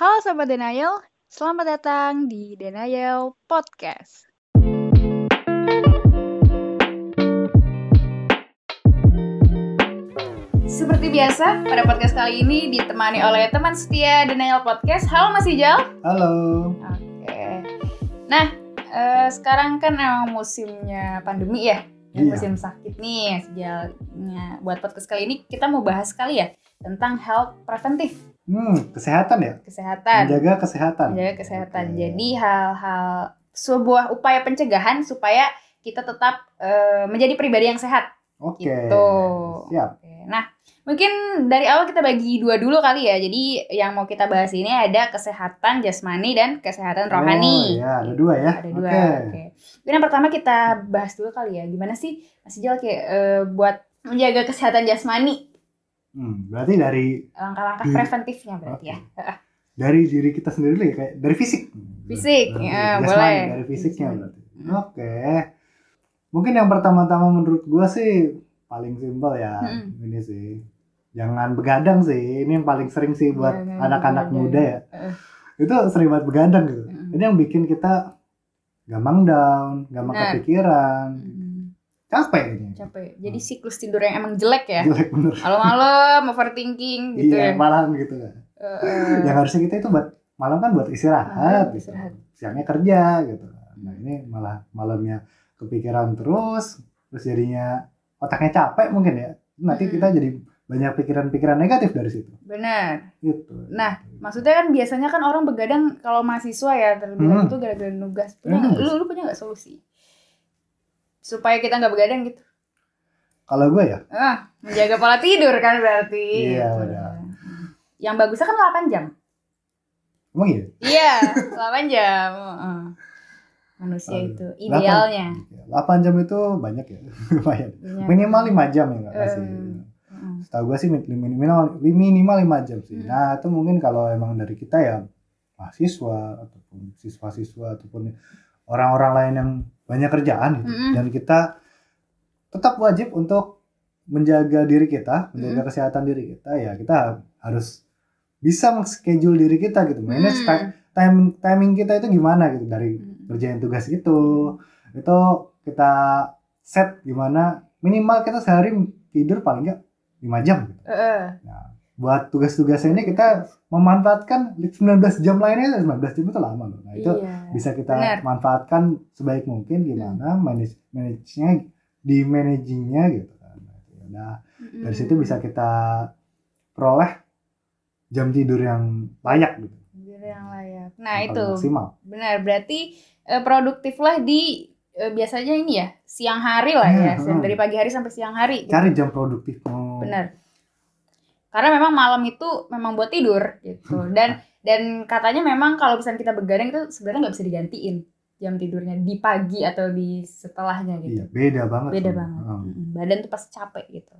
Halo Sobat Denial, selamat datang di Denial Podcast. Seperti biasa, pada podcast kali ini ditemani oleh teman setia Denial Podcast. Halo Mas Ijal. Halo. Oke. Nah, eh, sekarang kan emang musimnya pandemi ya. Yang Iya. musim sakit nih. Nah, buat podcast kali ini kita mau bahas sekali ya tentang health preventif, Hmm, kesehatan ya? kesehatan. Menjaga kesehatan. menjaga kesehatan. Oke. Jadi hal-hal sebuah upaya pencegahan supaya kita tetap eh, menjadi pribadi yang sehat. Oke. Gitu. Siap. Oke. Nah, mungkin dari awal kita bagi dua dulu kali ya. Jadi yang mau kita bahas ini ada kesehatan jasmani dan kesehatan rohani. Oh, ya, ada dua ya. Ada dua. Oke. Oke. Mungkin yang pertama kita bahas dulu kali ya. Gimana sih Mas Ijal kayak eh, buat menjaga kesehatan jasmani? Hmm, berarti dari Langkah-langkah preventifnya berarti Oke. ya. dari diri kita sendiri dulu ya kayak dari fisik. Fisik, Dari ya, jasmani, boleh. Dari fisiknya berarti. Hmm. Oke. Mungkin yang pertama-tama menurut gua sih paling simpel ya. Hmm. Ini sih. Jangan begadang sih. Ini yang paling sering sih buat anak-anak begadang. muda ya. Eh. Itu sering banget begadang gitu. Hmm. Ini yang bikin kita gampang down, gampang Benar. kepikiran, Hmm. Capek ini. capek. Jadi siklus tidur yang emang jelek ya. Jelek bener. Malam-malam overthinking gitu ya. iya, malahan gitu kan. Eh, Yang harusnya kita itu buat malam kan buat istirahat, Malam gitu. istirahat. siangnya kerja gitu. Nah ini malah malamnya kepikiran terus, terus jadinya otaknya capek mungkin ya. Nanti Hmm. kita jadi banyak pikiran-pikiran negatif dari situ. Benar. Gitu. Nah, Maksudnya kan biasanya kan orang begadang kalau mahasiswa ya terlebih Hmm. itu gara-gara nugas. Punya Nugas. lu, lu punya nggak solusi? Supaya kita nggak begadang gitu. kalau gue ya, Ah, menjaga pola tidur kan berarti. Iya, Gitu. benar. Yang bagusnya kan 8 jam. emang iya. Iya, 8 jam. Heeh. Manusia Oh, itu idealnya. 8 jam itu banyak ya, lumayan. Iya. Minimal 5 jam ya nggak kasih. Eh, Heeh. Setahu gue sih minimal minimal 5 jam sih. Hmm. Nah, itu mungkin kalau emang dari kita ya mahasiswa ataupun siswa-siswa ataupun orang-orang lain yang banyak kerjaan gitu. Mm-mm. Dan kita tetap wajib untuk menjaga diri kita, menjaga Mm-mm. kesehatan diri kita ya kita harus bisa schedule diri kita gitu. Manage Hmm. ti- time timing kita itu gimana gitu dari Hmm. kerjain tugas itu. Itu kita set gimana minimal kita sehari tidur paling nggak 5 jam gitu. Heeh. Buat tugas-tugasnya ini kita memanfaatkan 19 jam lainnya 19 jam itu lama loh. Nah, itu Iya. bisa kita Benar. manfaatkan sebaik mungkin gimana manage manage-nya di managingnya gitu kan. Nah, dari situ bisa kita peroleh jam tidur yang layak gitu. Tidur yang layak. Nah, yang itu. maksimal. Benar, berarti eh, produktiflah di eh, biasanya ini ya, siang hari lah ya, Hmm, hmm. dari pagi hari sampai siang hari. gitu. Cari jam produktifmu. Benar. Karena memang malam itu memang buat tidur gitu. Dan dan katanya memang kalau misalnya kita begadang itu sebenarnya nggak bisa digantiin jam tidurnya di pagi atau di setelahnya gitu. Iya, beda banget. Beda tuh. banget. Hmm. Badan tuh pasti capek gitu.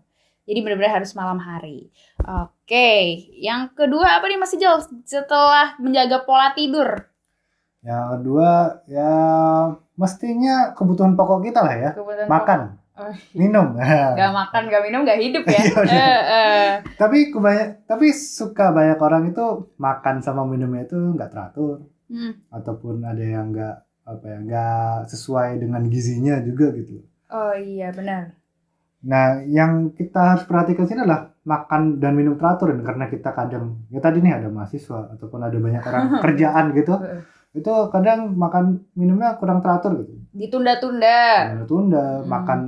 Jadi benar-benar harus malam hari. Oke, yang kedua apa nih Mas Ijal setelah menjaga pola tidur? Yang kedua ya mestinya kebutuhan pokok kita lah ya. Kebutuhan Makan, Oh, minum. Gak makan, gak minum, gak hidup ya. Iya, udah. Eh, eh. tapi kebanyak tapi suka banyak orang itu makan sama minumnya itu nggak teratur Hmm. ataupun ada yang nggak apa ya nggak sesuai dengan gizinya juga gitu. Oh iya benar. Nah, yang kita harus perhatikan sini adalah makan dan minum teratur karena kita kadang ya tadi nih ada mahasiswa ataupun ada banyak orang kerjaan gitu. Itu kadang makan minumnya kurang teratur gitu. Ditunda-tunda, Tunda-tunda Hmm. makan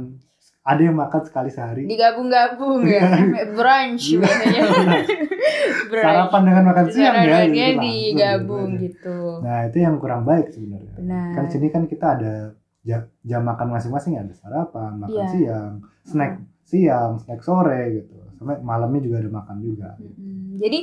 ada yang makan sekali sehari. digabung-gabung ya, brunch biasanya. brunch. Sarapan dengan makan siang ya. Gitu digabung Gitu. gitu. Nah, itu yang kurang baik sebenarnya. Benar. Kan sini kan kita ada ja- jam makan masing-masing ada sarapan, makan Iya. siang, snack siang, snack sore gitu. Sampai malamnya juga ada makan juga. Mm-mm. Jadi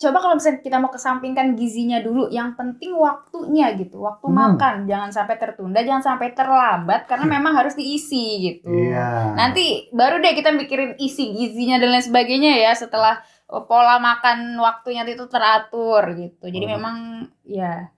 coba kalau misalnya kita mau kesampingkan gizinya dulu, yang penting waktunya gitu, waktu Hmm. makan jangan sampai tertunda, jangan sampai terlambat karena memang harus diisi gitu. Iya. Nanti baru deh kita mikirin isi gizinya dan lain sebagainya ya setelah pola makan waktunya itu teratur gitu. Jadi Oh. memang ya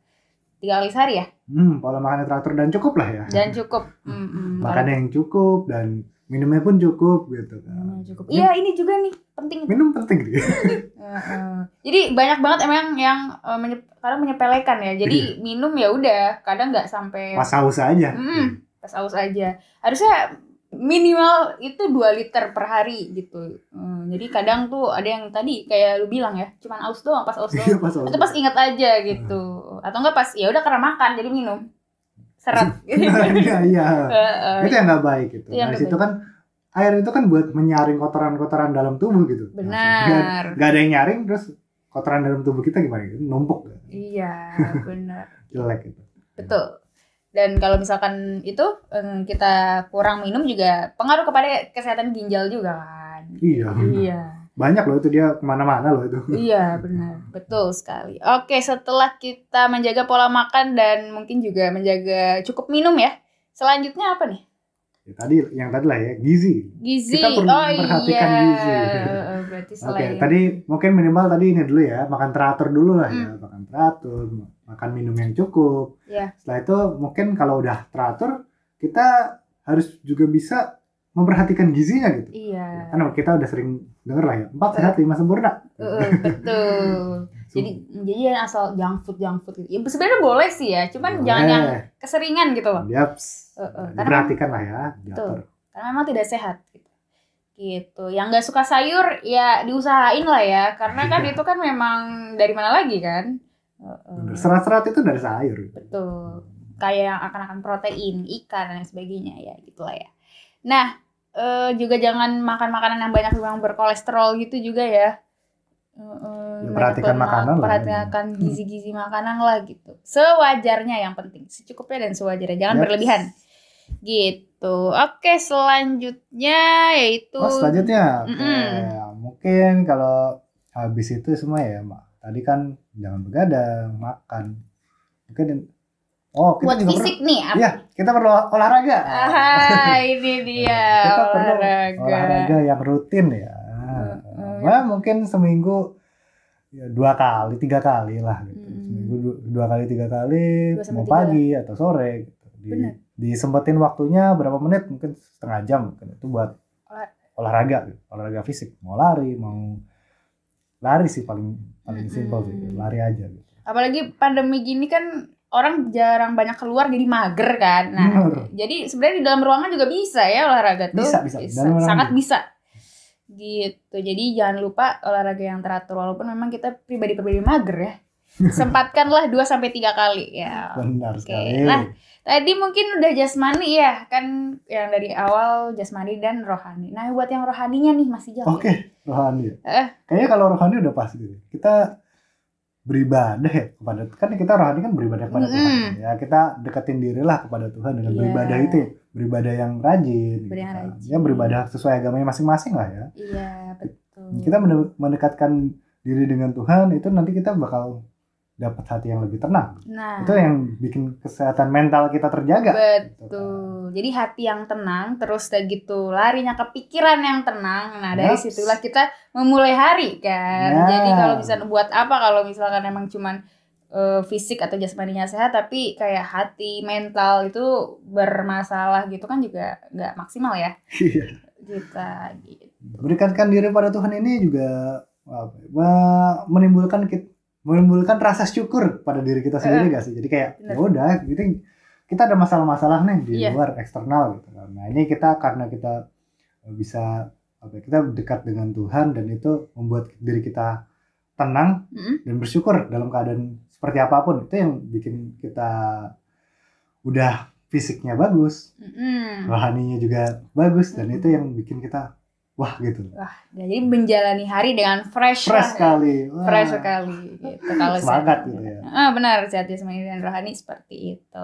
tiga kali sehari ya Hmm, pola makannya teratur dan cukup lah ya. dan cukup. Mm-mm. Makan yang cukup dan minumnya pun cukup gitu kan Minumnya cukup. Iya, ini juga nih penting. minum penting gitu Heeh. Jadi banyak banget emang yang eh, menye- kadang menyepelekan ya. Jadi minum ya udah, kadang nggak sampai pas haus aja Mm, pas aus aja. Harusnya minimal itu 2 liter per hari gitu. Hmm, jadi kadang tuh ada yang tadi kayak lu bilang ya, cuman aus doang, pas aus Iya, doang. pas haus Atau pas ingat aja gitu. Atau enggak pas ya udah karena makan jadi minum. Seret gitu. iya iya itu yang nggak baik gitu Itu yang dari nggak situ kan air itu kan buat menyaring kotoran-kotoran dalam tubuh gitu Benar. Nggak- nggak ada yang nyaring terus kotoran dalam tubuh kita gimana gitu numpuk kan? Iya, benar. jelek gitu Betul. Dan kalau misalkan itu kita kurang minum juga pengaruh kepada kesehatan ginjal juga kan. iya Iya. Banyak loh itu dia ke mana-mana loh itu Iya benar, betul sekali. Oke, setelah kita menjaga pola makan dan mungkin juga menjaga cukup minum ya. Selanjutnya apa nih? ya, tadi yang tadi lah ya gizi Gizi. Kita perlu oh memperhatikan iya. gizi. Berarti Oke, selain tadi mungkin minimal tadi ini dulu ya, makan teratur dulu lah ya, Hmm. makan teratur, makan minum yang cukup. Iya. Setelah itu mungkin kalau udah teratur, kita harus juga bisa memperhatikan gizinya gitu. Iya. Karena kita udah sering denger lah ya, empat sehat lima sempurna. Eh, betul. Jadi jadi asal junk food junk food gitu. Ya sebenarnya boleh sih ya, cuman jangan yang Boleh. keseringan gitu loh. Yaps. Eh, eh, karena Diperhatikan lah ya, diatur. Betul. Karena memang tidak sehat gitu. Gitu. Yang nggak suka sayur ya diusahain lah ya, karena kan itu kan memang dari mana lagi kan? Eh. Bener. Serat-serat itu dari sayur. Betul. Kayak yang akan-akan protein, ikan dan sebagainya ya gitulah ya. Nah, eh, juga jangan makan makanan yang banyak yang berkolesterol gitu juga ya. Eh, Ya, perhatikan makanan lah ya. Perhatikan gizi-gizi makanan lah gitu. Sewajarnya yang penting, secukupnya dan sewajarnya, jangan Yaps. berlebihan. Gitu. Oke, selanjutnya yaitu Oh, selanjutnya, oke. Mm-mm. mungkin kalau habis itu semua ya, Mak. Tadi kan jangan begadang, makan. Mungkin, oh kita buat juga fisik nih. apa? Iya, kita perlu olahraga. Ah, ini dia kita perlu olahraga. olahraga yang rutin ya. Heeh. Nah, mungkin seminggu ya, dua kali, tiga kali lah gitu. Mm. Seminggu dua, dua kali, tiga kali, mau tiga. pagi atau sore gitu. Di, Benar. disempetin waktunya berapa menit, mungkin setengah jam mungkin itu buat Olah- olahraga, gitu. olahraga fisik. Mau lari, mau lari sih paling paling simpel sih, lari aja gitu. apalagi pandemi gini kan orang jarang banyak keluar jadi mager kan nah Bener. jadi sebenarnya di dalam ruangan juga bisa ya olahraga tuh Bisa, bisa. Ruangan sangat bisa. bisa gitu jadi jangan lupa olahraga yang teratur walaupun memang kita pribadi-pribadi mager ya sempatkanlah 2 sampai tiga kali ya Benar Oke, sekali. nah, Tadi mungkin udah jasmani ya, kan yang dari awal jasmani dan rohani. Nah, buat yang rohaninya nih masih jauh. Oke, rohani. Eh. Kayaknya kalau rohani udah pas gitu. Kita beribadah ya kepada kan kita rohani kan beribadah kepada Mm-mm. Tuhan. Ya kita deketin dirilah kepada Tuhan dengan Iya. beribadah itu, ya. beribadah yang rajin. Beribadah yang kan. rajin. Ya beribadah sesuai agamanya masing-masing lah ya. Iya, betul. Kita mende- mendekatkan diri dengan Tuhan itu nanti kita bakal dapat hati yang lebih tenang. Nah, Itu yang bikin kesehatan mental kita terjaga. gitu kan. betul. Jadi hati yang tenang, terus udah gitu larinya ke pikiran yang tenang. Nah, dari Yaps. situlah kita memulai hari kan. Nah. Jadi kalau misalnya buat apa kalau misalkan emang cuman eh, fisik atau jasmaninya sehat tapi kayak hati mental itu bermasalah gitu kan juga nggak maksimal ya Iya. kita gitu. Berikankan diri pada Tuhan ini juga ya, me- menimbulkan kit- menimbulkan rasa syukur pada diri kita sendiri gak sih? Jadi kayak ya udah gitu kita ada masalah-masalah nih di Iya. luar eksternal gitu kan. Nah, ini kita karena kita bisa apa ya, kita dekat dengan Tuhan dan itu membuat diri kita tenang Mm-mm. dan bersyukur dalam keadaan seperti apa pun itu yang bikin kita udah fisiknya bagus, Mm-mm. rohaninya juga bagus dan Mm-mm. itu yang bikin kita wah gitu. Wah, jadi menjalani hari dengan fresh, Fresh lah, ya. sekali. Wah. fresh sekali gitu kalau Semangat sehat. gitu ya. Ah, benar sehat jasmani dan rohani seperti itu.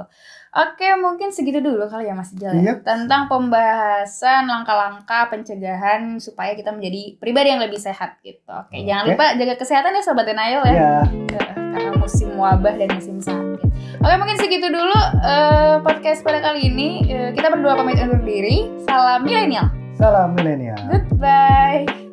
Oke, mungkin segitu dulu kali ya Mas Ijal ya. Yep. Tentang pembahasan langkah-langkah pencegahan supaya kita menjadi pribadi yang lebih sehat gitu. Oke, Oke. jangan lupa jaga kesehatan ya sobat Denial ya. Iya. Eh, Karena musim wabah dan musim sakit. Oke, mungkin segitu dulu eh, podcast pada kali ini. Eh, kita berdua pamit undur diri. Salam milenial. Salam milenial. Goodbye.